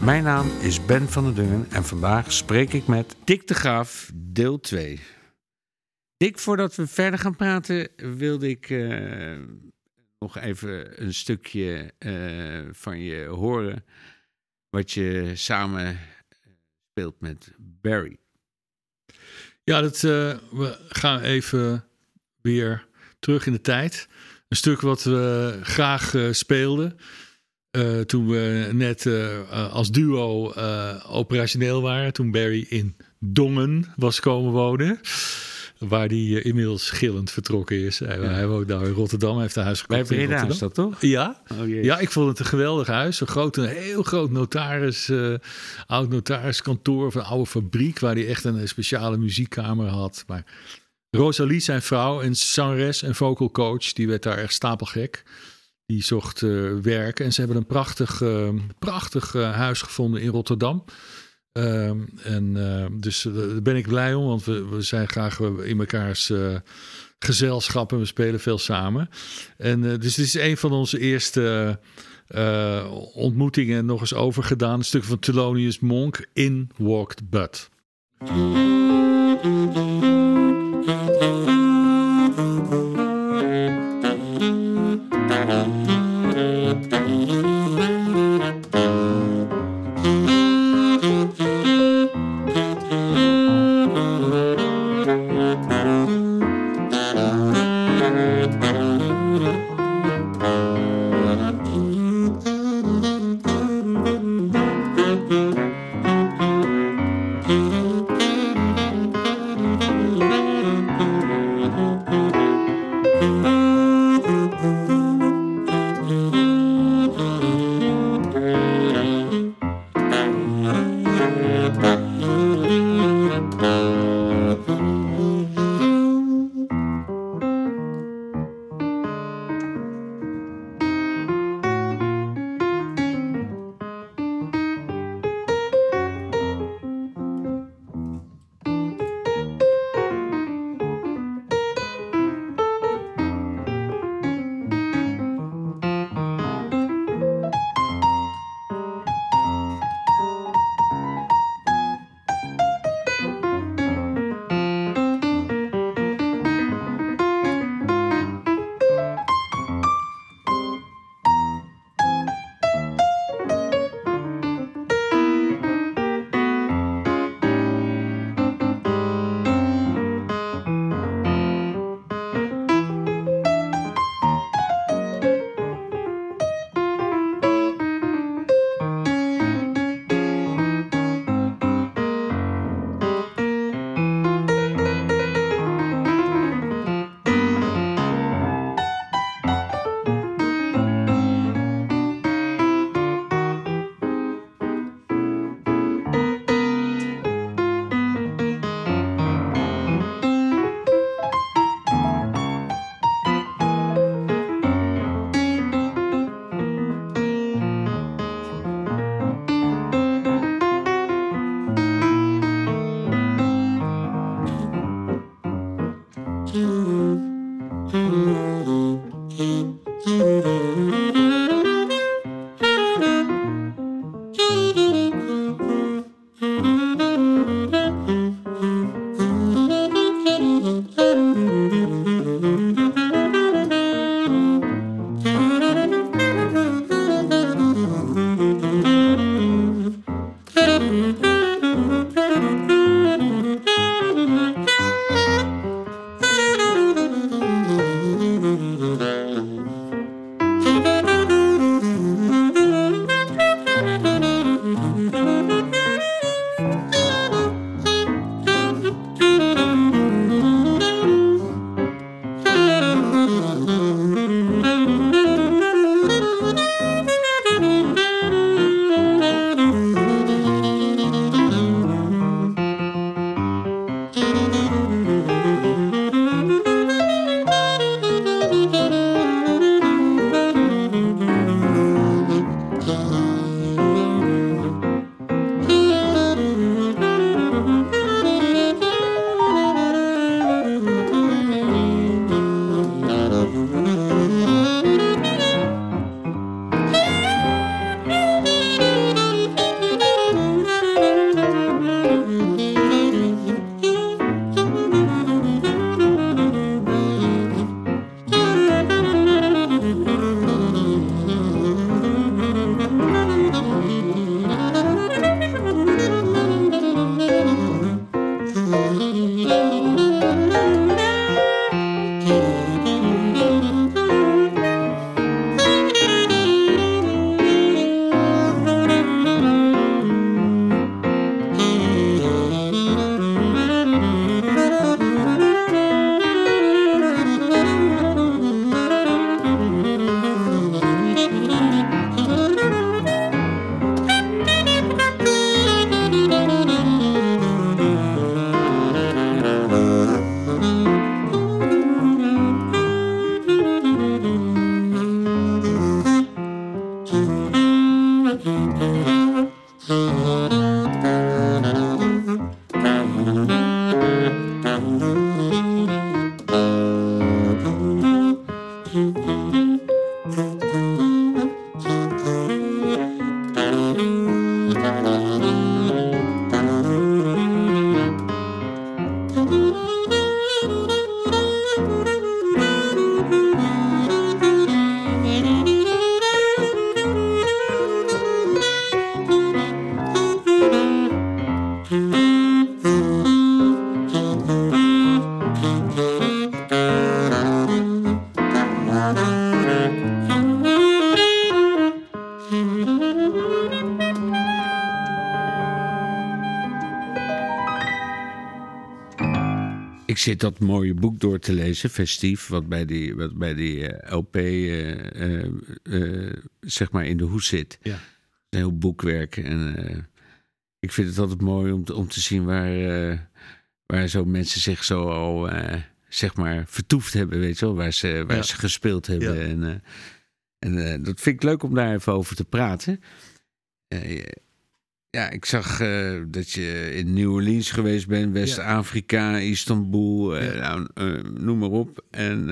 Mijn naam is Ben van der Dungen en vandaag spreek ik met Dick de Graaf, deel 2. Dick, voordat we verder gaan praten, wilde ik eh, nog even een stukje eh, van je horen. Wat je samen speelt met Barry. Ja, dat, eh, we gaan even weer terug in de tijd. Een stuk wat we graag eh, speelden. Eh, toen we net eh, als duo eh, operationeel waren. Toen Barry in Dongen was komen wonen. Waar hij eh, inmiddels gillend vertrokken is. Hij, hij woont nou in Rotterdam. Hij heeft een huis Bij gekocht in Breda is dat toch? Ja, Oh ja, ik vond het een geweldig huis. Een, groot, een heel groot notaris, oud notariskantoor of een oude fabriek waar hij echt een speciale muziekkamer had. Maar Rosalie, zijn vrouw, en zangeres en vocal coach, die werd daar echt stapelgek. Die zocht eh, werk en ze hebben een prachtig, eh, prachtig eh, huis gevonden in Rotterdam. Ehm, en dus daar ben ik blij om, want we, we zijn graag in mekaars gezelschap en we spelen veel samen. En dus dit is een van onze eerste ontmoetingen nog eens overgedaan. Een stuk van Thelonious Monk in Walked Bud. Zit dat mooie boek door te lezen, Festief, wat bij die, wat bij die eh, LP eh, eh, zeg maar in de hoes zit. Ja. Een heel boekwerk. En ik vind het altijd mooi om te, om te zien waar, waar zo mensen zich zo al zeg maar vertoefd hebben, weet je wel, waar ze, waar Ja. ze gespeeld hebben. Ja. En, en dat vind ik leuk om daar even over te praten. Ja, ik zag eh, dat je in New Orleans geweest bent, West-Afrika, Istanbul, eh, Ja. nou, eh, noem maar op. En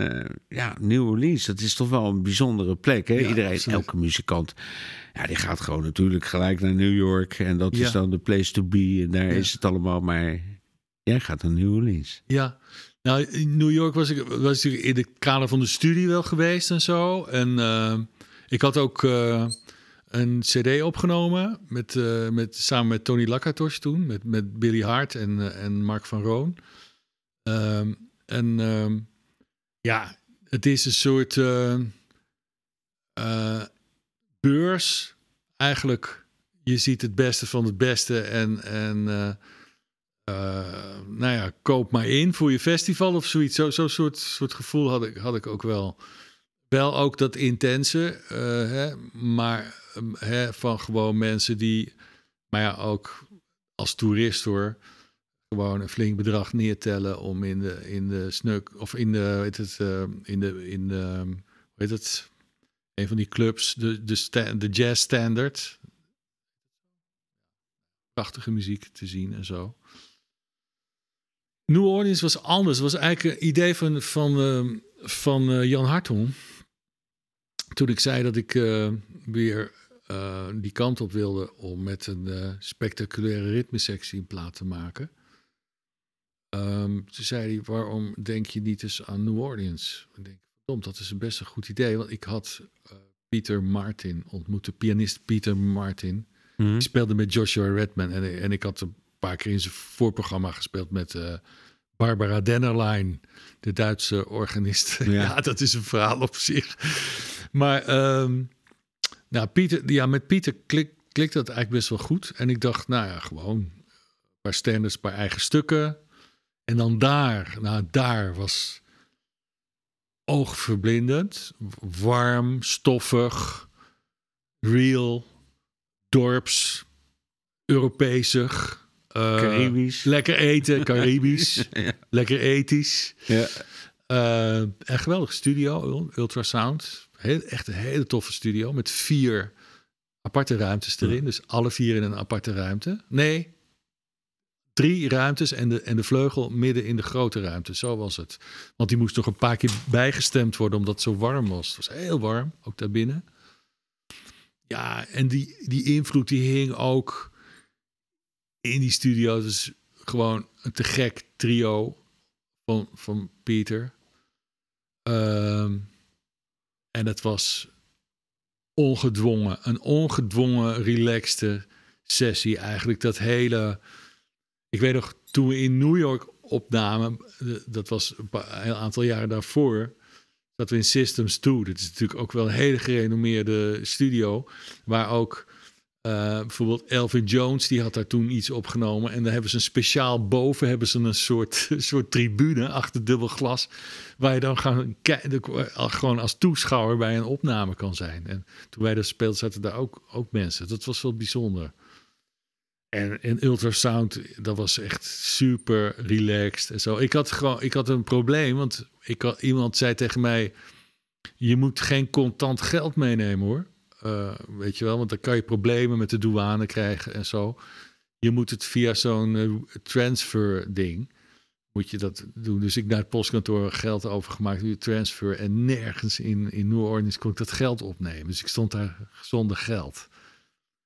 ja, New Orleans, dat is toch wel een bijzondere plek. Hè? Ja, Iedereen, absoluut. elke muzikant, ja, die gaat gewoon natuurlijk gelijk naar New York. En dat Ja. is dan de place to be. En daar is het allemaal. Maar jij gaat naar New Orleans. Ja, nou in New York was ik was natuurlijk in het kader van de studie wel geweest en zo. En ik had ook een CD opgenomen met, eh, met, samen met Tony Lakatos toen, met, met Billy Hart en, eh, en Mark van Roon. Ehm, en ehm, ja, het is een soort eh, beurs. Eigenlijk, je ziet het beste van het beste en. en nou ja, koop maar in voor je festival of zoiets. Zo'n zo soort, soort gevoel had ik, had ik ook wel. Wel ook dat intense, eh, hè, maar ehm, hè, van gewoon mensen die, maar ja, ook als toerist hoor, gewoon een flink bedrag neertellen om in de, in de snuk, of in de, weet het, eh, in de, in de, hoe heet het, een van die clubs, de, de, de jazz standard. Prachtige muziek te zien en zo. New Orleans was anders. Het was eigenlijk een idee van, van, eh, van eh, Jan Hartong. Toen ik zei dat ik eh, weer eh, die kant op wilde om met een eh, spectaculaire ritmesectie een plaat te maken. Ehm, toen zei hij, waarom denk je niet eens aan New Orleans? Ik denk, verdomd, dat is een best een goed idee. Want ik had Pieter Martin ontmoet, de pianist Pieter Martin. Die speelde met Joshua Redman. En, en ik had een paar keer in zijn voorprogramma gespeeld met Barbara Dennerlein, de Duitse organist. Ja. Ja. dat is een verhaal op zich. Maar ehm, nou, Pieter, ja, met Pieter klik, klikt dat eigenlijk best wel goed. En ik dacht, nou ja, gewoon een paar standards, een paar eigen stukken. En dan daar, nou daar was oogverblindend, warm, stoffig, real, dorps, Europeesig. eh, Caribisch. Lekker eten, Caribisch. Ja. Lekker ethisch. Ja. Eh, een geweldige studio, Ul- Ultrasound. Heel, echt een hele toffe studio met vier aparte ruimtes erin. Dus alle vier in een aparte ruimte. Nee, drie ruimtes en de, en de vleugel midden in de grote ruimte. Zo was het. Want die moest nog een paar keer bijgestemd worden omdat het zo warm was. Het was heel warm, ook daarbinnen. Ja, en die, die invloed die hing ook in die studio. Dus gewoon een te gek trio van, van Pieter. Ehm, en het was ongedwongen, een ongedwongen, relaxte sessie eigenlijk. Dat hele, ik weet nog, toen we in New York opnamen, dat was een, paar, een aantal jaren daarvoor, dat we in Systems 2, dat is natuurlijk ook wel een hele gerenommeerde studio, waar ook eh, bijvoorbeeld Elvin Jones, die had daar toen iets opgenomen. En daar hebben ze een speciaal boven hebben ze een soort, soort tribune achter dubbel glas. Waar je dan gaan kijken, gewoon als toeschouwer bij een opname kan zijn. En toen wij dat speelden, zaten daar ook, ook mensen. Dat was wel bijzonder. En, en Ultrasound, dat was echt super relaxed en zo. Ik had gewoon, ik had een probleem, want ik had, iemand zei tegen mij: Je moet geen contant geld meenemen hoor. Uh, weet je wel, want dan kan je problemen met de douane krijgen en zo. Je moet het via zo'n uh, transfer ding, moet je dat doen. Dus ik naar het postkantoor geld overgemaakt via transfer en nergens in, in New Orleans kon ik dat geld opnemen. Dus ik stond daar zonder geld.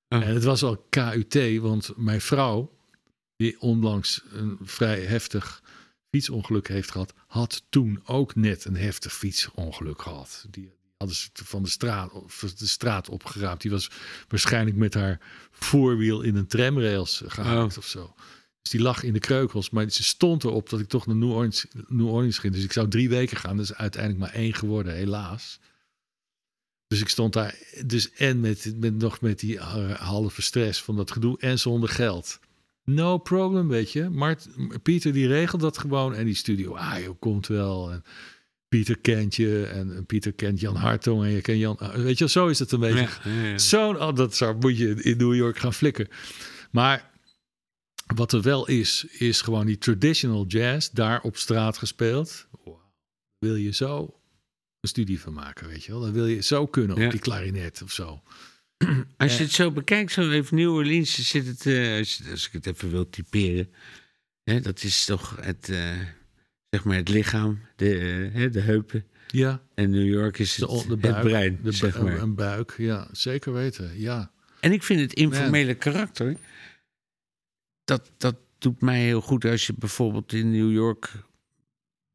Oh. En het was al KUT, want mijn vrouw, die onlangs een vrij heftig fietsongeluk heeft gehad, had toen ook net een heftig fietsongeluk gehad. Die, hadden ze van de straat, de straat opgeraapt. Die was waarschijnlijk met haar voorwiel in een tramrails gehaakt oh. of zo. Dus die lag in de kreukels, maar ze stond erop dat ik toch naar New Orleans, New Orleans ging. Dus ik zou drie weken gaan. Dat is uiteindelijk maar één geworden, helaas. Dus ik stond daar, dus en met, met nog met die halve stress van dat gedoe en zonder geld. No problem, weet je. Mart, Pieter die regelt dat gewoon. En die studio, ah joh, komt wel. En Pieter kent je. En Pieter kent Jan Hartong. En je kent Jan... Weet je, zo is het een beetje. Ja, ja, ja. Zo'n, oh, dat zou, moet je in New York gaan flikken. Maar wat er wel is, is gewoon die traditional jazz daar op straat gespeeld. Wow. Wil je zo een studie van maken, weet je wel? Dan wil je zo kunnen op die klarinet of zo. Als je het zo bekijkt, zo even New Orleans, zit het, eh, als, je- als ik het even wil typeren, hè, dat is toch het, eh, zeg maar het lichaam, de, eh, hè, de heupen. Ja, En New York is het, de buik, het brein, de zeg maar. Een buik, ja, zeker weten, ja. En ik vind het informele karakter, dat, dat doet mij heel goed als je bijvoorbeeld in New York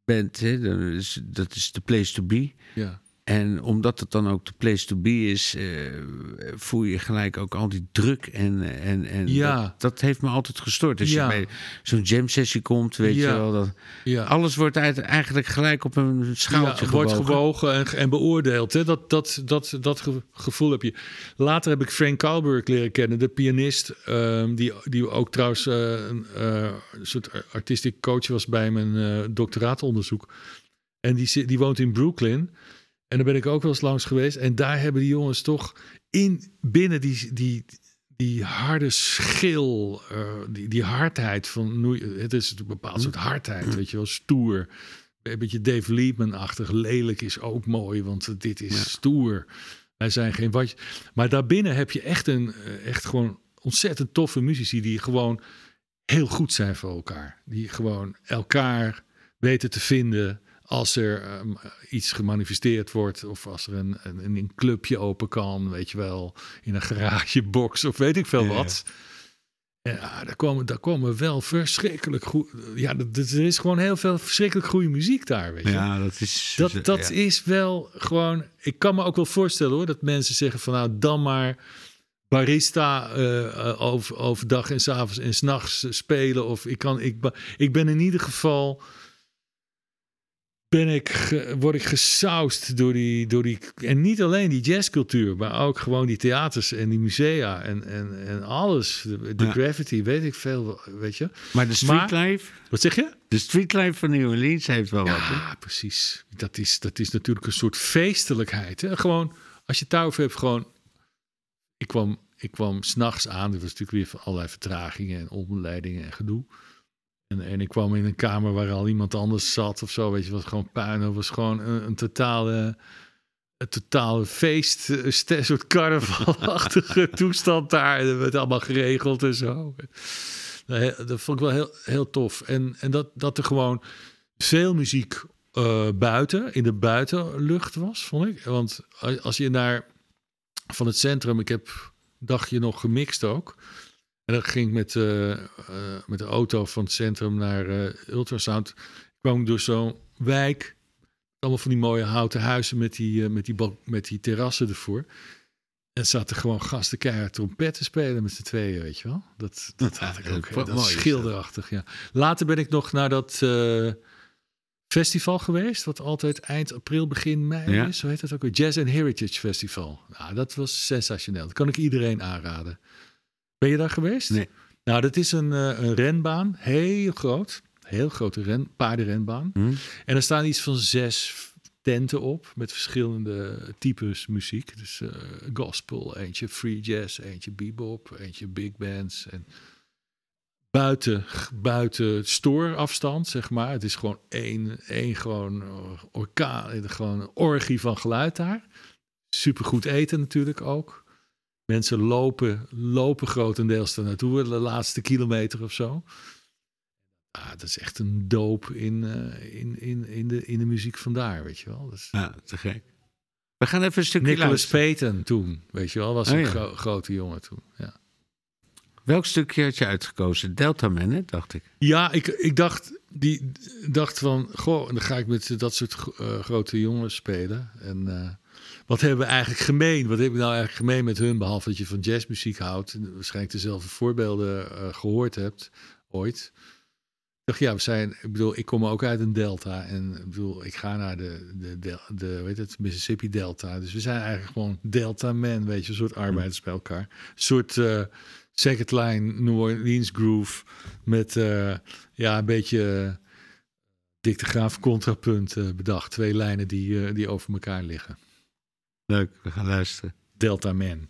bent. Hè, dan is, dat is de place to be. ja. En omdat het dan ook de place to be is, eh, voel je gelijk ook al die druk. En, en, en Ja. dat, dat heeft me altijd gestoord. Als Ja. je bij zo'n jam sessie komt, weet Ja. je wel. Dat, alles wordt uit- eigenlijk gelijk op een schaaltje Ja, wordt gewogen. en, en beoordeeld. Hè? Dat, dat, dat, dat ge- gevoel heb je. Later heb ik Frank Kalberg leren kennen, de pianist. ehm, die, die ook trouwens eh, een eh, soort artistic coach was bij mijn doctoraatonderzoek. En die, die woont in Brooklyn. En daar ben ik ook wel eens langs geweest. En daar hebben die jongens toch in binnen die, die, die harde schil, eh, die, die hardheid van. Het is een bepaald soort hardheid, weet je wel, stoer. Een beetje Dave Liebman-achtig. Lelijk is ook mooi, want dit is Ja. stoer. Wij zijn geen watje. Maar daarbinnen heb je echt een, eh, echt gewoon ontzettend toffe muzici die gewoon heel goed zijn voor elkaar. Die gewoon elkaar weten te vinden als er ehm, iets gemanifesteerd wordt of als er een, een, een clubje open kan, weet je wel, in een garagebox of weet ik veel Ja, wat. Ja, daar komen, daar komen wel verschrikkelijk goed. Ja, er is gewoon heel veel verschrikkelijk goede muziek daar, weet je. Ja, dat is... Dat, dat ja. is wel gewoon. Ik kan me ook wel voorstellen hoor, dat mensen zeggen van nou dan maar barista eh, over, overdag en s'avonds en s'nachts spelen. Of ik kan, ik, ik ben in ieder geval. Ben ik, word ik gesausd door die, door die. En niet alleen die jazzcultuur, maar ook gewoon die theaters en die musea en, en, en alles. De, de Ja. graffiti, weet ik veel, weet je. Maar de streetlife, Wat zeg je? de streetlife van New Orleans heeft wel wat. hè? Ja, precies. Dat is, dat is natuurlijk een soort feestelijkheid. Hè? Gewoon, als je daarover hebt, gewoon... Ik kwam, ik kwam s'nachts aan. Er was natuurlijk weer allerlei vertragingen en omleidingen en gedoe. En, en ik kwam in een kamer waar al iemand anders zat of zo. Weet je, was gewoon puin. Het was gewoon een, een totale... Een totale feest, een soort carnavalachtige toestand daar. Dat werd allemaal geregeld en zo. Dat vond ik wel heel, heel tof. En, en dat, dat er gewoon veel muziek eh, buiten, in de buitenlucht was, vond ik. Want als je naar van het centrum, ik heb een dagje nog gemixt ook. En dan ging ik met, eh, eh, met de auto van het centrum naar eh, Ultrasound. kwam ik door zo'n wijk. Allemaal van die mooie houten huizen met die, met die, met die terrassen ervoor. En zaten gewoon gasten keihard trompetten spelen met z'n tweeën, weet je wel. Dat, dat had ik ook. Dat is schilderachtig, ja. Later ben ik nog naar dat festival geweest, wat altijd eind april, begin mei Ja. is. Zo heet dat ook weer. Jazz and Heritage Festival. Nou, dat was sensationeel. Dat kan ik iedereen aanraden. Ben je daar geweest? Nee. Nou, dat is een, eh, een renbaan, heel groot. Heel grote ren, paardenrenbaan. Hm? En er staan iets van zes tenten op met verschillende types muziek. Dus eh, gospel, eentje free jazz, eentje bebop, eentje big bands. En buiten, buiten stoorafstand, zeg maar. Het is gewoon één, één gewoon eh, orkaan, gewoon een orgie van geluid daar. Supergoed eten natuurlijk ook. Mensen lopen, lopen grotendeels daar naartoe, de laatste kilometer of zo. Ah, dat is echt een doop in, eh, in, in, in, de, in de muziek vandaar, weet je wel. Dat is Ja, te gek. We gaan even een stukje Nicholas luisteren. Payton toen, weet je wel, was Oh, een ja. gro- grote jongen toen. Ja, Welk stukje had je uitgekozen? Delta Man, hè, dacht ik. ja ik, ik dacht, die, dacht van, goh, dan ga ik met dat soort eh, grote jongens spelen. En eh, wat hebben we eigenlijk gemeen? Wat heb ik nou eigenlijk gemeen met hun, behalve dat je van jazzmuziek houdt waarschijnlijk dezelfde voorbeelden eh, gehoord hebt ooit. Dacht, ja, we zijn, ik bedoel, ik kom ook uit een delta. En ik bedoel, ik ga naar de, de, de, de weet het, Mississippi Delta. Dus we zijn eigenlijk gewoon Delta Men, weet je, een soort arbeiders bij elkaar. Een soort uh, second line New Orleans groove met, uh, ja, een beetje uh, dictograaf contrapunt bedacht. Twee lijnen die, die over elkaar liggen. Leuk, we gaan luisteren. Delta Man.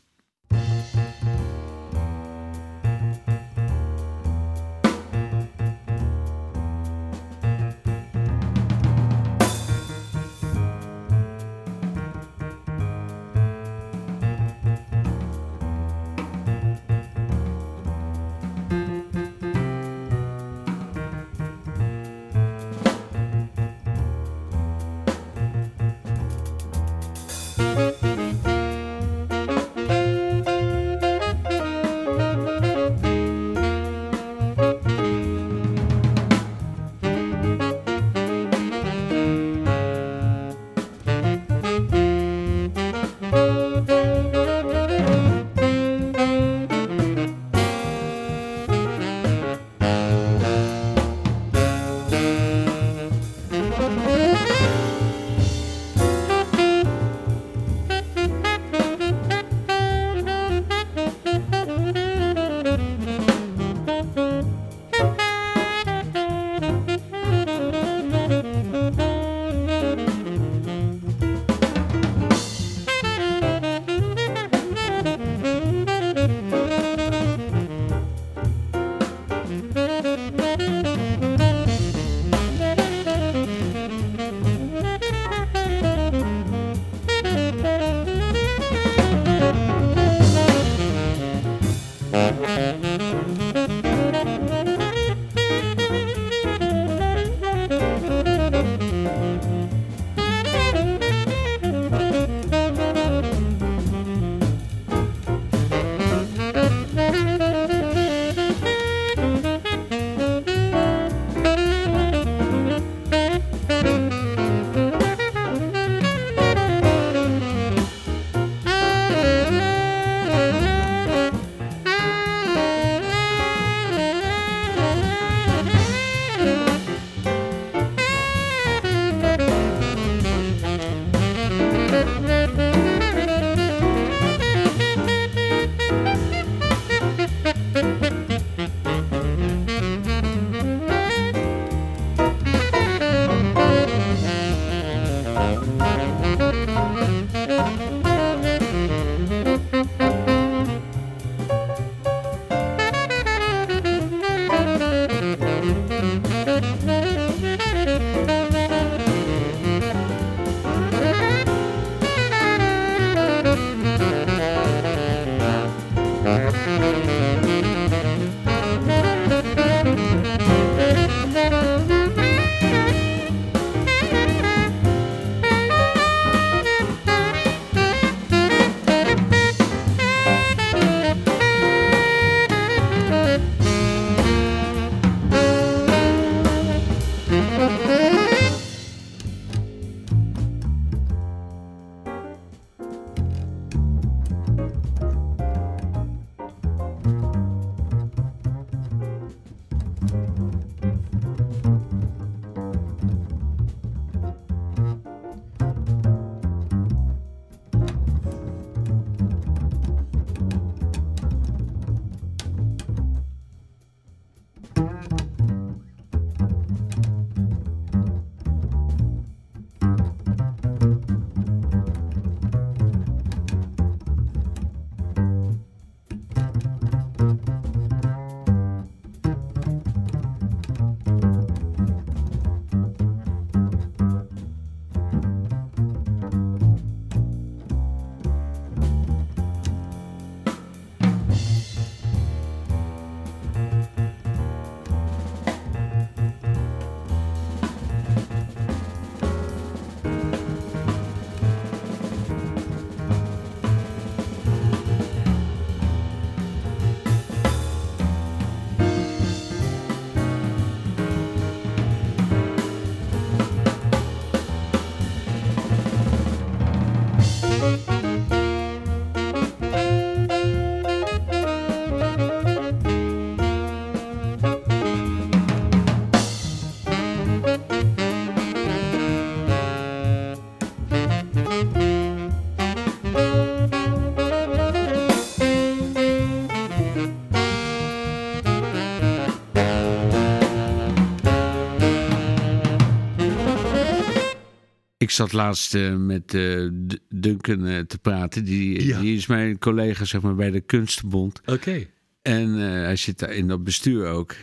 Zat laatst eh, met D- Duncan eh, te praten. Die, Ja. die is mijn collega zeg maar, bij de Kunstenbond. Oké. En hij zit daar in dat bestuur ook.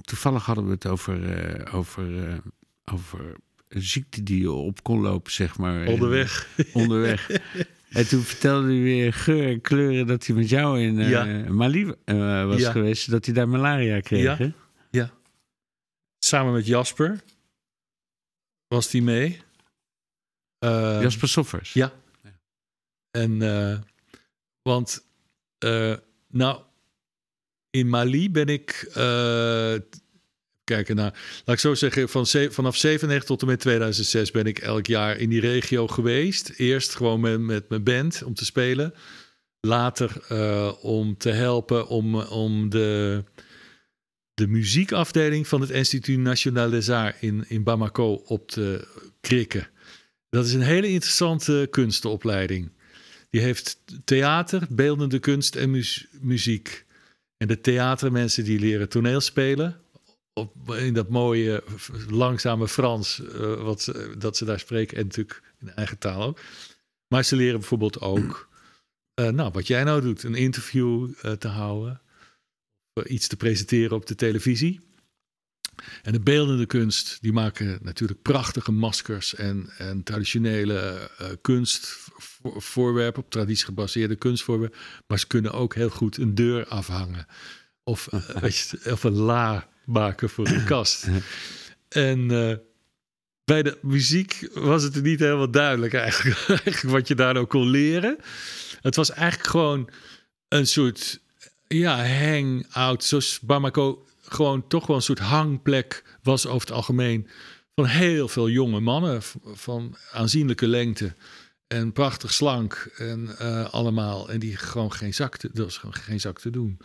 Toevallig hadden we het over, over, over een ziekte die je op kon lopen, zeg maar. Onderweg. onderweg. en toen vertelde hij weer geur en kleuren dat hij met jou in Ja. Mali was Ja. geweest. Dat hij daar malaria kreeg. Ja. hè? Samen met Jasper was die mee. Eh, Jasper Soffers. Ja. En, eh, want, eh, nou, in Mali ben ik, eh kijken naar, laat ik zo zeggen, van vanaf 97 tot en met 2006 ben ik elk jaar in die regio geweest. Eerst gewoon met, met mijn band om te spelen. Later om te helpen om, om de, de muziekafdeling van het Institut National des Arts in, in Bamako op te krikken. Dat is een hele interessante kunstenopleiding. Die heeft theater, beeldende kunst en mu- muziek. En de theatermensen die leren toneel spelen. Op, in dat mooie, langzame Frans, eh, wat ze, dat ze daar spreken. En natuurlijk in eigen taal ook. Maar ze leren bijvoorbeeld ook, eh, nou, wat jij nou doet, een interview eh, te houden. Iets te presenteren op de televisie. En de beeldende kunst, die maken natuurlijk prachtige maskers en, en traditionele eh, kunstvoorwerpen, op traditie gebaseerde kunstvoorwerpen. Maar ze kunnen ook heel goed een deur afhangen. Of, eh, of een la maken voor een kast. En eh, bij de muziek was het niet helemaal duidelijk eigenlijk, eigenlijk wat je daar nou kon leren. Het was eigenlijk gewoon een soort ja, hang-out. Zoals Bamako gewoon toch wel een soort hangplek was over het algemeen. Van heel veel jonge mannen van aanzienlijke lengte. En prachtig slank en eh, allemaal. En die gewoon geen zak te, dat was gewoon geen zak te doen.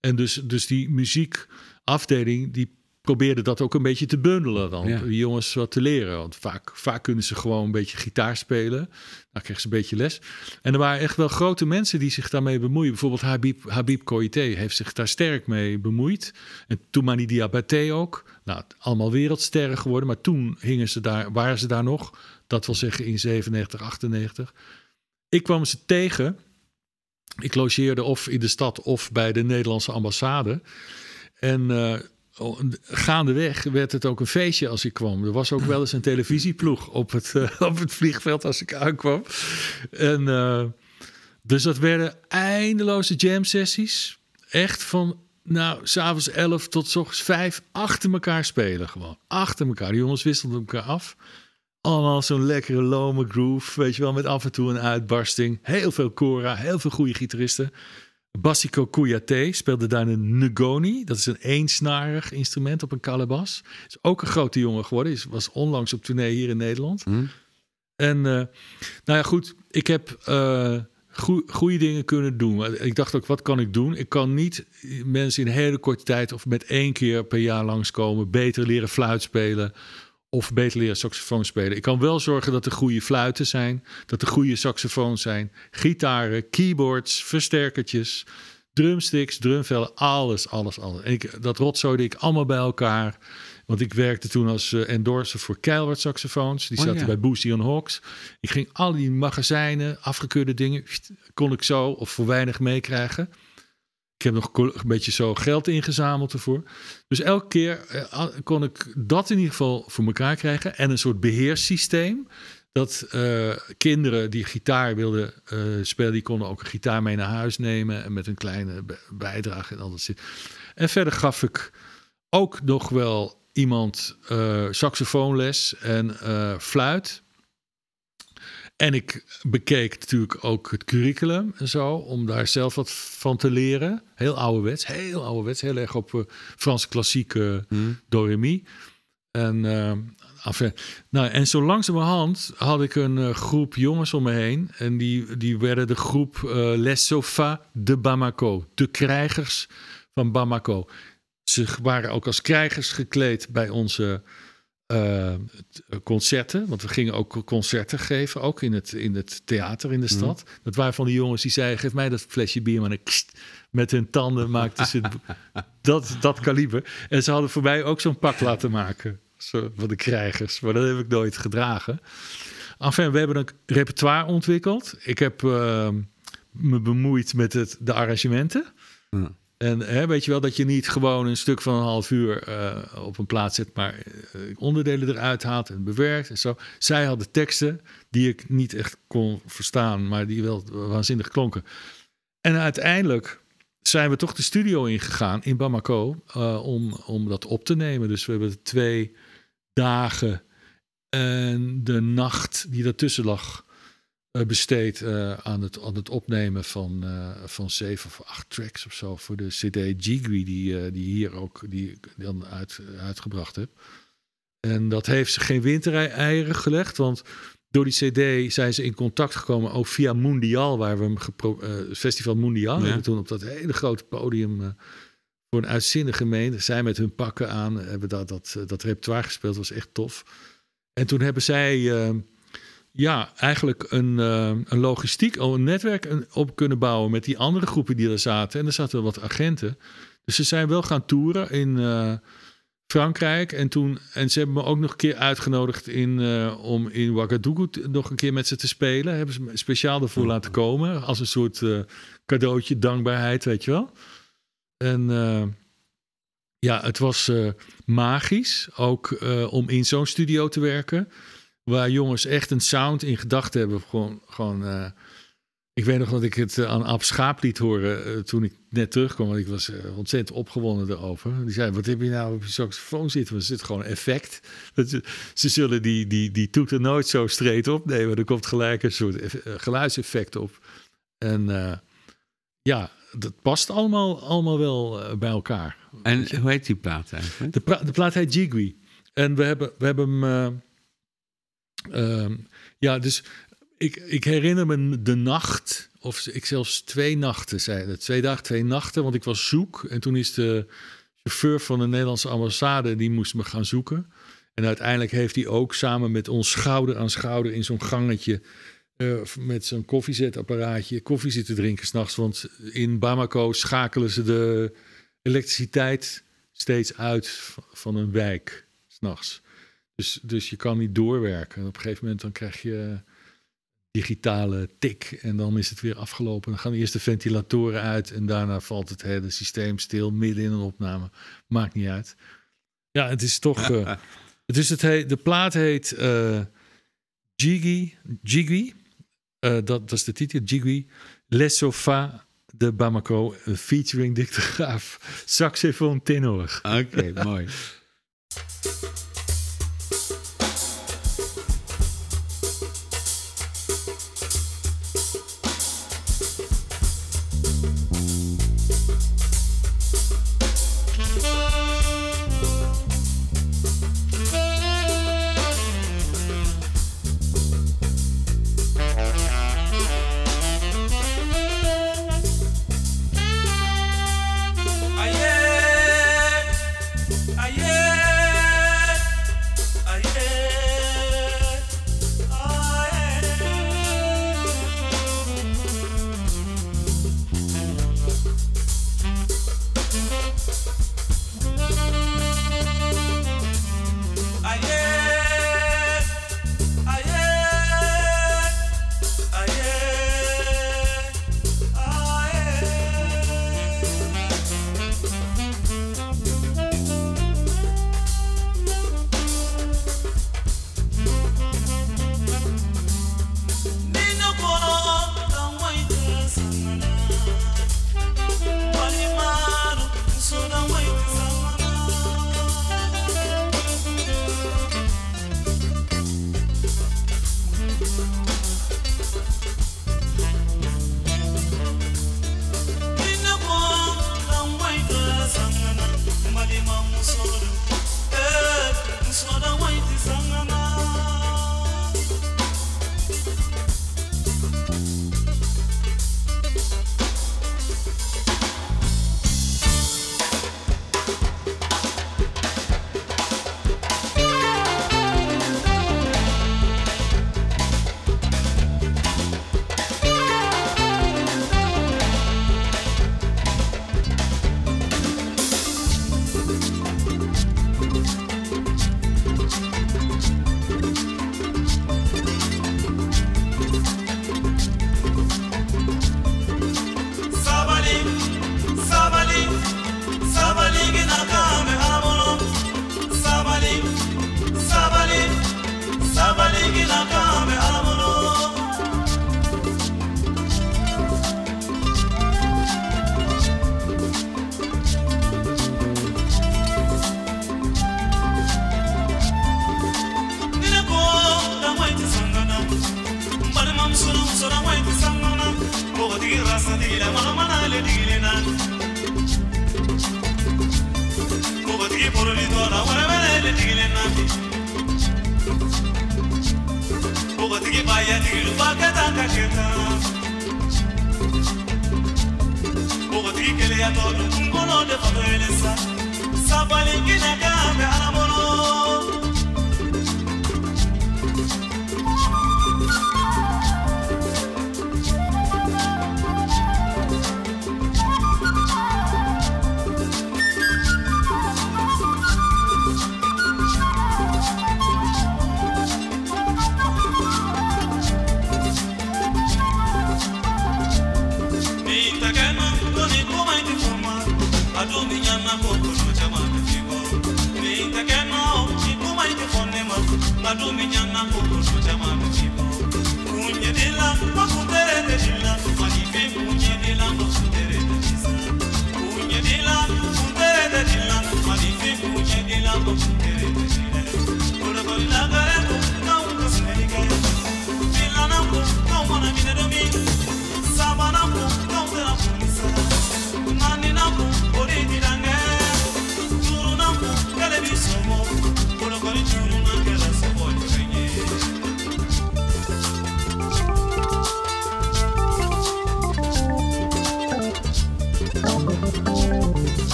En dus, dus die muziekafdeling, die probeerde dat ook een beetje te bundelen dan. Ja. Jongens wat te leren. Want vaak, vaak kunnen ze gewoon een beetje gitaar spelen. Dan kregen ze een beetje les. En er waren echt wel grote mensen die zich daarmee bemoeien. Bijvoorbeeld Habib, Habib Koité heeft zich daar sterk mee bemoeid. En Toumani Diabaté ook. Nou, allemaal wereldsterren geworden. Maar toen hingen ze daar, waren ze daar nog. Dat wil zeggen in 97, 98. Ik kwam ze tegen. Ik logeerde of in de stad of bij de Nederlandse ambassade. En oh, gaandeweg werd het ook een feestje als ik kwam. Er was ook wel eens een televisieploeg op het, eh, op het vliegveld als ik aankwam. En, eh, dus dat werden eindeloze jam sessies. Echt van, nou, s'avonds 11 tot 's ochtends 5 achter elkaar spelen gewoon. Achter elkaar. Die jongens wisselden elkaar af. Allemaal zo'n lekkere lome groove, weet je wel, met af en toe een uitbarsting. Heel veel Cora, heel veel goede gitaristen. Bassico Kouyaté speelde daar een Ngoni. Dat is een eensnarig instrument op een calabas. Is ook een grote jongen geworden. Is, was onlangs op tournee hier in Nederland. Hm? En eh, nou ja, goed. Ik heb eh goede dingen kunnen doen. Ik dacht ook, wat kan ik doen? Ik kan niet mensen in een hele korte tijd... of met één keer per jaar langskomen... beter leren fluit spelen... of beter leren saxofoon spelen. Ik kan wel zorgen dat er goede fluiten zijn... dat er goede saxofoons zijn... gitaren, keyboards, versterkertjes... drumsticks, drumvellen, alles, alles, alles. En ik, dat rotzooide ik allemaal bij elkaar... Want ik werkte toen als eh, endorser voor Keilward saxofoons. Die Oh, zaten ja. bij Boosie on Hawks. Ik ging al die magazijnen, afgekeurde dingen, kon ik zo of voor weinig meekrijgen. Heb nog een beetje zo geld ingezameld ervoor. Dus elke keer eh, kon ik dat in ieder geval voor elkaar krijgen. En een soort beheerssysteem. Dat eh, kinderen die gitaar wilden eh, spelen, die konden ook een gitaar mee naar huis nemen. En met een kleine bijdrage en al dat zit. En verder gaf ik ook nog wel iemand eh, saxofoonles en fluit. En ik bekeek natuurlijk ook het curriculum en zo, om daar zelf wat van te leren. Heel ouderwets, heel ouderwets, heel erg op eh, Franse klassieke Hm? do re mi. En, enfin, nou, en zo langzamerhand had ik een eh, groep jongens om me heen. En die, die werden de groep Les Sofas de Bamako. De krijgers van Bamako. Ze waren ook als krijgers gekleed bij onze t- concerten. Want we gingen ook concerten geven, ook in het, in het theater in de stad. Dat waren van die jongens die zeiden, geef mij dat flesje bier. Maar dan kst, met hun tanden maakten ze dat, dat kaliber. En ze hadden voor mij ook zo'n pak laten maken. Zo, van de krijgers. Maar dat heb ik nooit gedragen. Enfin, we hebben een repertoire ontwikkeld. Ik heb uh, me bemoeid met het, de arrangementen. En hè, weet je wel dat je niet gewoon een stuk van een half uur uh, op een plaats zet, maar uh, onderdelen eruit haalt en bewerkt en zo. Zij hadden teksten die ik niet echt kon verstaan, maar die wel waanzinnig klonken. En uiteindelijk zijn we toch de studio ingegaan in Bamako uh, om, om dat op te nemen. Dus we hebben twee dagen en de nacht die daartussen lag besteed uh, aan, het, aan het opnemen van, van zeven of acht tracks of zo voor de CD Jigri die, die hier ook die dan uit, uitgebracht heb. En dat heeft ze geen wintereieren gelegd, want door die CD zijn ze in contact gekomen, ook via Mondial, waar we hem gepro uh, Festival Mondial ja. hebben toen op dat hele grote podium uh, voor een uitzinnige gemeente. Zij met hun pakken aan hebben dat, dat, dat repertoire gespeeld, was echt tof. En toen hebben zij uh, ja, eigenlijk een, een logistiek, een netwerk op kunnen bouwen met die andere groepen die er zaten. En er zaten wat agenten. Dus ze zijn wel gaan toeren in Frankrijk. En, toen, en ze hebben me ook nog een keer uitgenodigd in, uh, om in Ouagadougou nog een keer met ze te spelen. Hebben ze me speciaal ervoor laten komen. Als een soort uh, cadeautje, dankbaarheid, weet je wel. En uh, ja, het was magisch ook om in zo'n studio te werken. Waar jongens echt een sound in gedachten hebben. Gewoon, gewoon ik weet nog dat ik het aan Ab Schaap liet horen uh, toen ik net terugkwam. Want ik was uh, ontzettend opgewonden erover. Die zei, wat heb je nou op je saxofoon zitten? Er zit gewoon effect. Dat, ze zullen die, die, die toeter nooit zo streed opnemen. Er komt gelijk een soort geluidseffect op. En ja, dat past allemaal, allemaal wel bij elkaar. En hoe heet die plaat eigenlijk? De, pra de plaat heet Jigui. En we hebben, we hebben hem... ja, dus ik, ik, herinner me de nacht, of ik zelfs twee nachten zei. Twee dagen, twee nachten, want ik was zoek. En toen is de chauffeur van de Nederlandse ambassade, die moest me gaan zoeken. En uiteindelijk heeft hij ook samen met ons schouder aan schouder in zo'n gangetje... Uh, met zo'n koffiezetapparaatje koffie zitten drinken s'nachts. Want in Bamako schakelen ze de elektriciteit steeds uit van een wijk s'nachts. Dus, dus je kan niet doorwerken. En op een gegeven moment dan krijg je digitale tik en dan is het weer afgelopen. Dan gaan eerst de ventilatoren uit en daarna valt het hele systeem stil midden in een opname. Maakt niet uit. Ja, het is toch. Uh, het is het he de plaat heet uh, Jiggy. Jiggy. Uh, dat, dat is de titel. Jiggy. Les Sofa de Bamako. Featuring Graaf. Saxofoon tenor. Oké, okay, mooi. Thank you.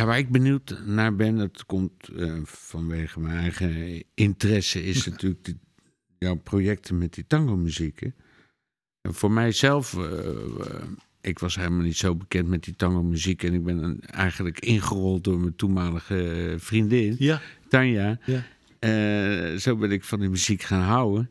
Ja, waar ik benieuwd naar ben, dat komt eh, vanwege mijn eigen interesse, is natuurlijk die, jouw projecten met die tango-muziek. voor mijzelf, eh, eh, ik was helemaal niet zo bekend met die tango-muziek en ik ben eigenlijk ingerold door mijn toenmalige vriendin, Ja, Tanja. ja. Zo ben ik van die muziek gaan houden.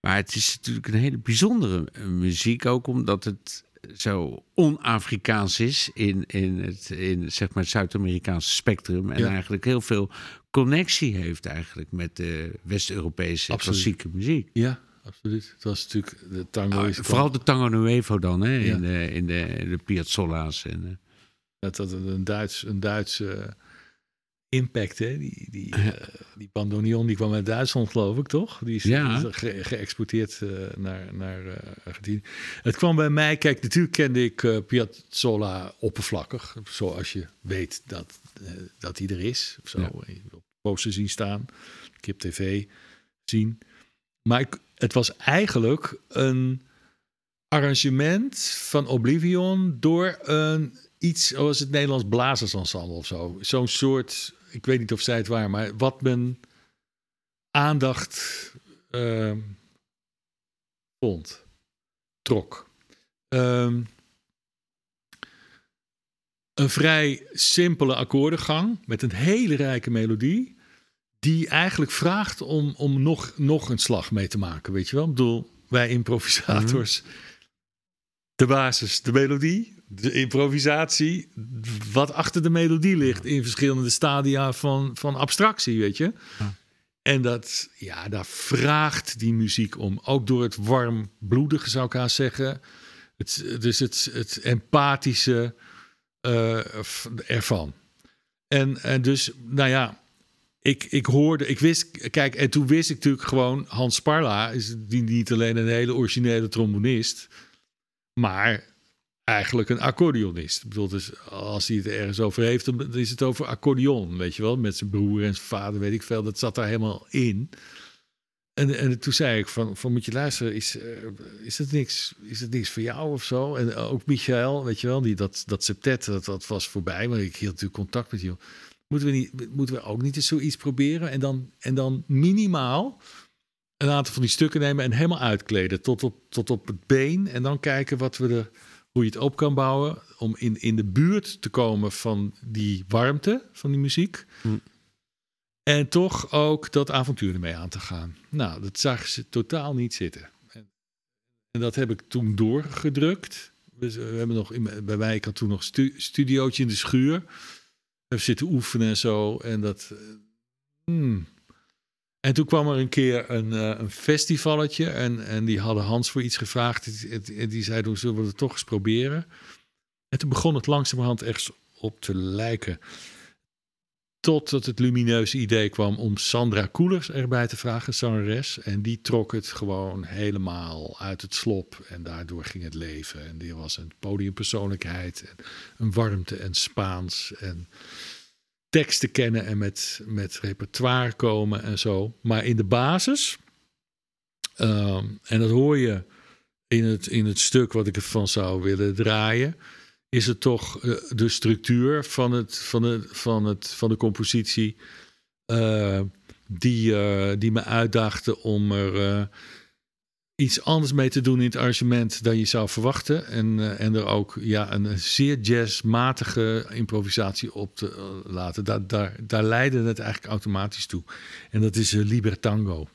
Maar het is natuurlijk een hele bijzondere muziek, ook omdat het zo on-Afrikaans is in, in het in, zeg maar, het Zuid-Amerikaanse spectrum. En Ja. eigenlijk heel veel connectie heeft eigenlijk met de West-Europese klassieke muziek. Ja, absoluut. Het was natuurlijk de tango. Ah, vooral de Tango Nuevo dan, hè, Ja. in, de, in, de, de Piazzolla's. En, eh, dat dat een Duits, een Duitse impact, hè? Die, die, eh, die bandoneon die kwam uit Duitsland, geloof ik, toch? Die is Ja. ge- geëxporteerd eh, naar, naar eh, Argentinië. Het kwam bij mij, kijk, natuurlijk kende ik Piazzolla oppervlakkig, zoals je weet dat, dat hij er is. Of zo, Ja. op posters zien staan, op tv zien. Maar ik, het was eigenlijk een arrangement van Oblivion door een iets zoals het Nederlands blazersensemble of zo. Zo'n soort, ik weet niet of zij het waren, maar wat men aandacht ehm, vond, trok. Ehm, een vrij simpele akkoordengang met een hele rijke melodie. Die eigenlijk vraagt om, om nog, nog een slag mee te maken. Weet je wel? Ik bedoel, wij improvisators. De basis, de melodie, de improvisatie. Wat achter de melodie ligt in verschillende stadia van, van abstractie, weet je. Ja. En dat, ja, daar vraagt die muziek om. Ook door het warmbloedige, zou ik haast zeggen. Het, dus het, het empathische eh, ervan. En, en dus, nou ja, ik, ik hoorde, ik wist, kijk, en toen wist ik natuurlijk gewoon, Hans Sparla is die niet alleen een hele originele trombonist, maar eigenlijk een accordeonist. Ik bedoel, dus als hij het ergens over heeft, dan is het over accordeon, weet je wel. Met zijn broer en zijn vader, weet ik veel. Dat zat daar helemaal in. En, en toen zei ik van, van moet je luisteren, is, eh, is, het niks, is het niks voor jou of zo? En ook Michael, weet je wel, die, dat, dat septet, dat, dat was voorbij. Maar ik hield natuurlijk contact met jou. Moeten we, niet, moeten we ook niet eens zoiets proberen? En dan, en dan minimaal een aantal van die stukken nemen en helemaal uitkleden tot op, tot op het been. En dan kijken wat we er, hoe je het op kan bouwen. Om in, in de buurt te komen van die warmte van die muziek. Hm. En toch ook dat avontuur ermee aan te gaan. Nou, dat zag ze totaal niet zitten. En, en dat heb ik toen doorgedrukt. Dus, we hebben nog in, bij mij, ik had toen nog stu, studiootje in de schuur. We zitten oefenen en zo. En dat. eh, hmm. En toen kwam er een keer een, eh, een festivalletje. En, en die hadden Hans voor iets gevraagd. En die zei: zullen we het toch eens proberen. En toen begon het langzamerhand echt op te lijken. Totdat het lumineuze idee kwam om Sandra Koelers erbij te vragen, zangeres. En die trok het gewoon helemaal uit het slop. En daardoor ging het leven. En die was een podiumpersoonlijkheid. En een warmte en Spaans. En teksten kennen en met, met repertoire komen en zo. Maar in de basis, ehm, en dat hoor je in het, in het stuk wat ik ervan zou willen draaien, is het toch eh, de structuur van, het, van, het, van, het, van de compositie eh, die, eh, die me uitdaagde om er iets anders mee te doen in het arrangement dan je zou verwachten. En, eh, en er ook ja, een zeer jazzmatige improvisatie op te eh, laten. Daar, daar, daar leidde het eigenlijk automatisch toe. En dat is uh, Libertango.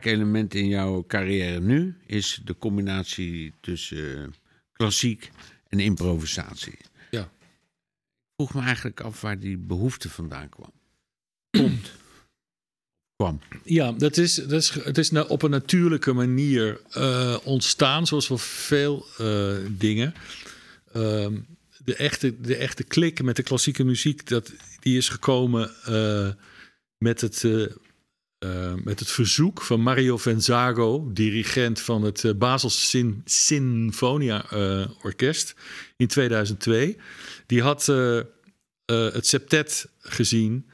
Belangrijk element in jouw carrière nu is de combinatie tussen eh, klassiek en improvisatie. Ja. Ik vroeg me eigenlijk af waar die behoefte vandaan kwam. Komt. Kwam. Ja, dat is, dat is, het is op een natuurlijke manier eh, ontstaan, zoals wel veel eh, dingen. Ehm, de, echte, de echte klik met de klassieke muziek, dat, die is gekomen met, het, eh, eh, met het verzoek van Mario Venzago, dirigent van het uh, Basel Sin Sinfonia eh, Orkest in 2002. Die had eh, eh, het septet gezien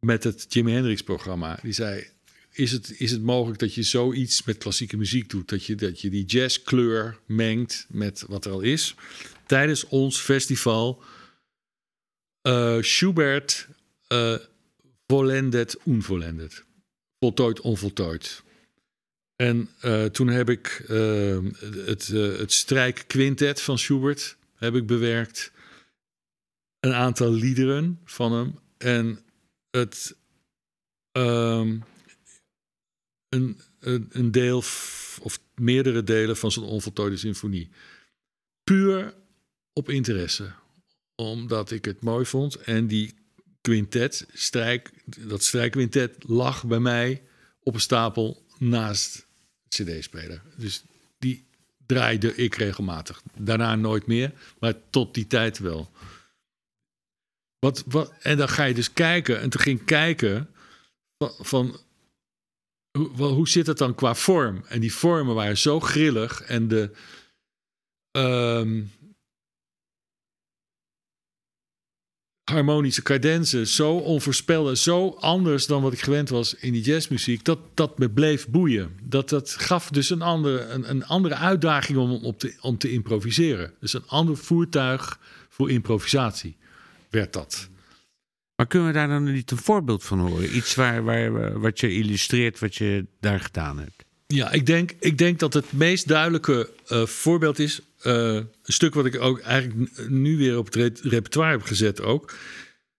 met het Jimi Hendrix programma. Die zei, is het, is het mogelijk dat je zoiets met klassieke muziek doet? Dat je, dat je die jazzkleur mengt met wat er al is. Tijdens ons festival eh, Schubert eh vollendet, unvollendet. Voltooid, onvoltooid. En eh, toen heb ik eh, het, eh, het strijkquintet van Schubert heb ik bewerkt. Een aantal liederen van hem. En het, ehm, een, een, deel of meerdere delen van zijn onvoltooide symfonie. Puur op interesse. Omdat ik het mooi vond. En die quintet, strijk, dat strijkquintet lag bij mij op een stapel naast cd-speler. Dus die draaide ik regelmatig. Daarna nooit meer, maar tot die tijd wel. Wat, wat, en dan ga je dus kijken. En toen ging kijken van, hoe zit het dan qua vorm? En die vormen waren zo grillig en de ehm, harmonische cadenzen zo onvoorspelbaar, zo anders dan wat ik gewend was in die jazzmuziek, dat dat me bleef boeien. Dat, dat gaf dus een andere, een, een andere uitdaging om, om, te, om te improviseren. Dus een ander voertuig voor improvisatie werd dat. Maar kunnen we daar dan niet een voorbeeld van horen? Iets waar, waar, wat je illustreert wat je daar gedaan hebt. Ja, ik denk, ik denk dat het meest duidelijke eh, voorbeeld is. Eh, een stuk wat ik ook eigenlijk nu weer op het re- repertoire heb gezet ook.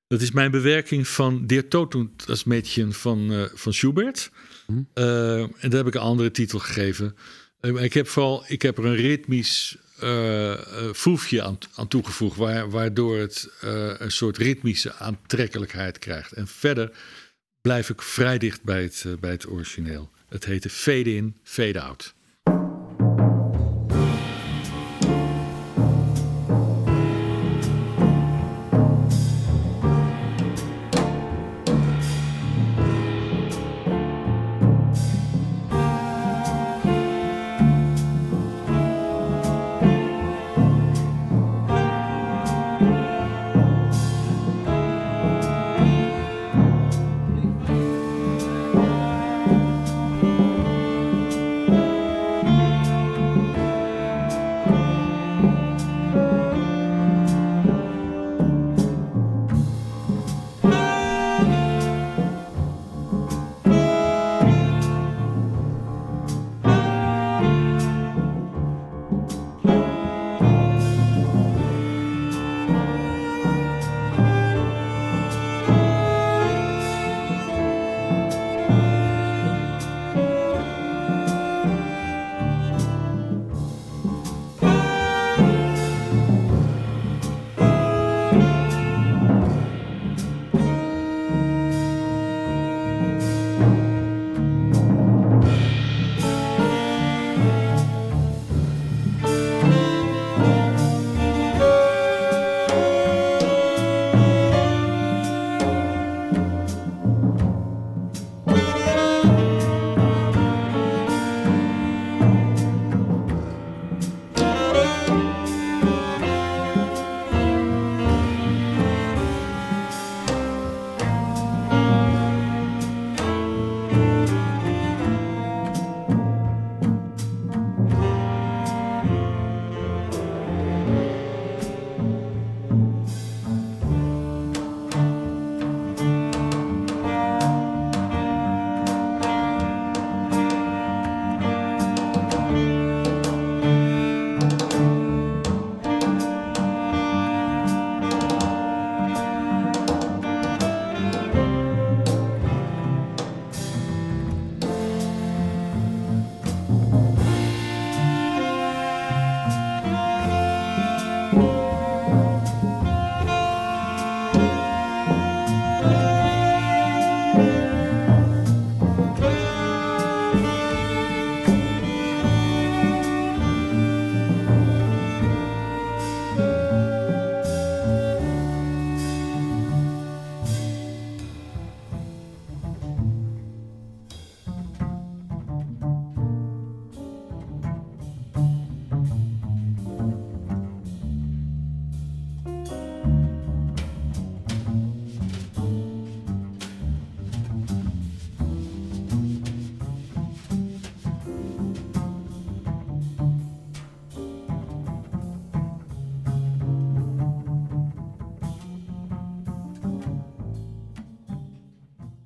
Dat is mijn bewerking van Der Tod und das Mädchen van, eh, van Schubert. Eh, en daar heb ik een andere titel gegeven. Ik heb vooral ik heb er een ritmisch eh, foefje aan, aan toegevoegd. Waar, waardoor het een soort ritmische aantrekkelijkheid krijgt. En verder blijf ik vrij dicht bij het, bij het origineel. Het heette Fade In, Fade Out.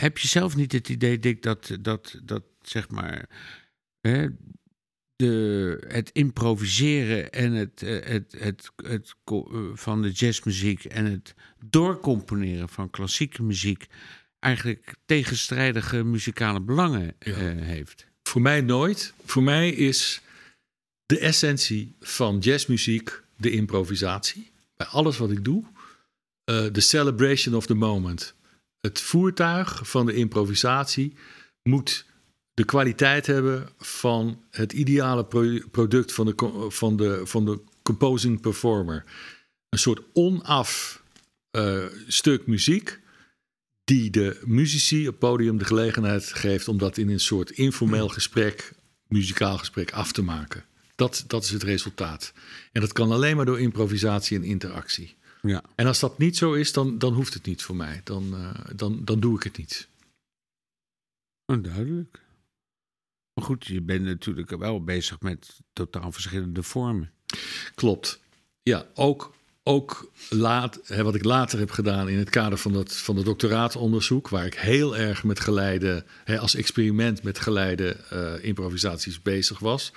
Heb je zelf niet het idee, Dick, dat, dat, dat zeg maar. Hè, de, het improviseren en het, eh, het, het, het, eh, van de jazzmuziek en het doorcomponeren van klassieke muziek eigenlijk tegenstrijdige muzikale belangen Ja. eh, heeft. Voor mij nooit. Voor mij is de essentie van jazzmuziek de improvisatie. Bij alles wat ik doe. De celebration of the moment. Het voertuig van de improvisatie moet de kwaliteit hebben van het ideale pro- product van de, van de, van de composing performer. Een soort onaf eh, stuk muziek die de muzici op podium de gelegenheid geeft om dat in een soort informeel gesprek, muzikaal gesprek af te maken. Dat, dat is het resultaat. En dat kan alleen maar door improvisatie en interactie. Ja. En als dat niet zo is, dan, dan hoeft het niet voor mij. Dan, eh, dan, dan doe ik het niet. Oh, duidelijk. Maar goed, je bent natuurlijk wel bezig met totaal verschillende vormen. Klopt. Ja, ook, ook laat, hè, wat ik later heb gedaan in het kader van, dat, van het doctoraatonderzoek, waar ik heel erg met geleide, hè, als experiment met geleide eh, improvisaties bezig was.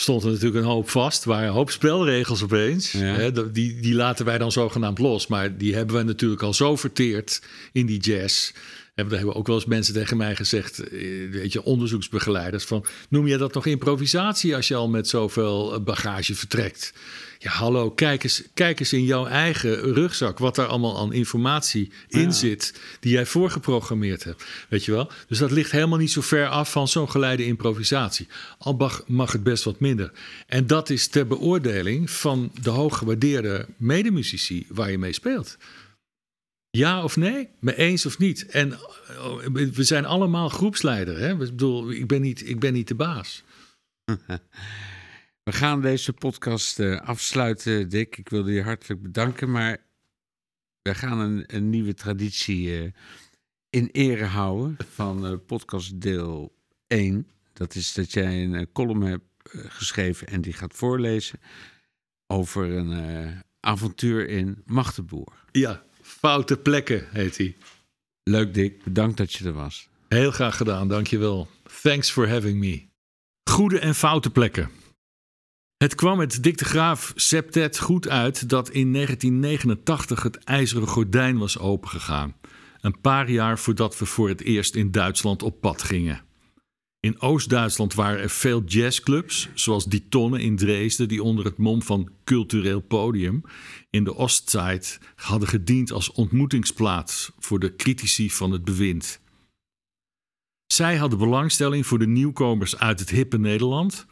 Stond er natuurlijk een hoop vast, waren een hoop spelregels opeens. Ja. Hè, die, die laten wij dan zogenaamd los. Maar die hebben wij natuurlijk al zo verteerd in die jazz. Hebben, daar hebben ook wel eens mensen tegen mij gezegd, eh, weet je, onderzoeksbegeleiders, van noem je dat nog improvisatie als je al met zoveel eh, bagage vertrekt? Ja, hallo, kijk eens, kijk eens in jouw eigen rugzak wat daar allemaal aan informatie in zit die jij voorgeprogrammeerd hebt. Weet je wel? Dus dat ligt helemaal niet zo ver af van zo'n geleide improvisatie. Al mag, mag het best wat minder. En dat is ter beoordeling van de hooggewaardeerde medemuzici waar je mee speelt. Ja of nee? Me eens of niet? En eh, we zijn allemaal groepsleider. Hè? Ik bedoel, ik ben niet, ik ben niet de baas. We gaan deze podcast eh, afsluiten, Dick. Ik wilde je hartelijk bedanken, maar we gaan een, een nieuwe traditie eh, in ere houden van eh, podcast deel 1. Dat is dat jij een column hebt geschreven en die gaat voorlezen over een avontuur in Magdeburg. Ja, foute plekken heet hij. Leuk, Dick. Bedankt dat je er was. Heel graag gedaan, dankjewel. Thanks for having me. Goede en foute plekken. Het kwam met Dick de Graaf septet goed uit dat in 1989 het ijzeren gordijn was opengegaan. Een paar jaar voordat we voor het eerst in Duitsland op pad gingen. In Oost-Duitsland waren er veel jazzclubs, zoals Die Tonne in Dresden, die onder het mom van cultureel podium in de Ostzeit hadden gediend als ontmoetingsplaats voor de critici van het bewind. Zij hadden belangstelling voor de nieuwkomers uit het hippe Nederland,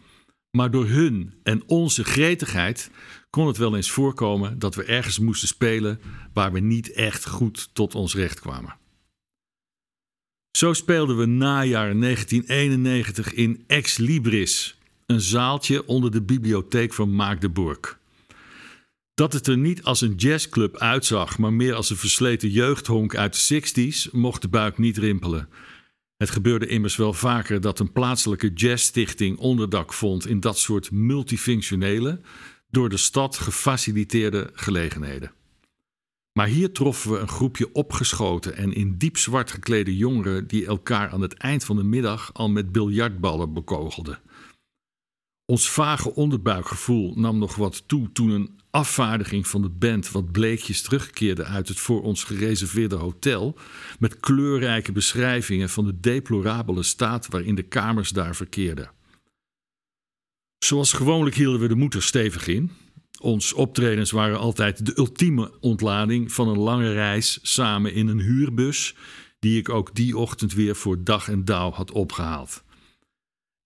maar door hun en onze gretigheid kon het wel eens voorkomen dat we ergens moesten spelen waar we niet echt goed tot ons recht kwamen. Zo speelden we najaar 1991 in Ex Libris, een zaaltje onder de bibliotheek van Maagdeburg. Dat het er niet als een jazzclub uitzag, maar meer als een versleten jeugdhonk uit de 60s, mocht de buik niet rimpelen. Het gebeurde immers wel vaker dat een plaatselijke jazzstichting onderdak vond in dat soort multifunctionele, door de stad gefaciliteerde gelegenheden. Maar hier troffen we een groepje opgeschoten en in diep zwart geklede jongeren die elkaar aan het eind van de middag al met biljartballen bekogelden. Ons vage onderbuikgevoel nam nog wat toe toen een afvaardiging van de band wat bleekjes terugkeerde uit het voor ons gereserveerde hotel met kleurrijke beschrijvingen van de deplorabele staat waarin de kamers daar verkeerden. Zoals gewoonlijk hielden we de moeder stevig in. Ons optredens waren altijd de ultieme ontlading van een lange reis samen in een huurbus, die ik ook die ochtend weer voor dag en dauw had opgehaald.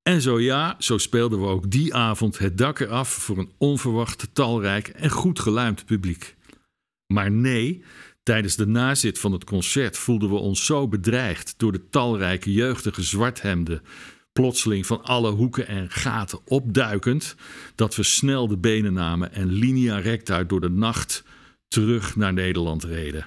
En zo ja, zo speelden we ook die avond het dak eraf voor een onverwacht talrijk en goed geluimd publiek. Maar nee, tijdens de nazit van het concert voelden we ons zo bedreigd door de talrijke jeugdige zwarthemden, plotseling van alle hoeken en gaten opduikend, dat we snel de benen namen en linea recta door de nacht terug naar Nederland reden.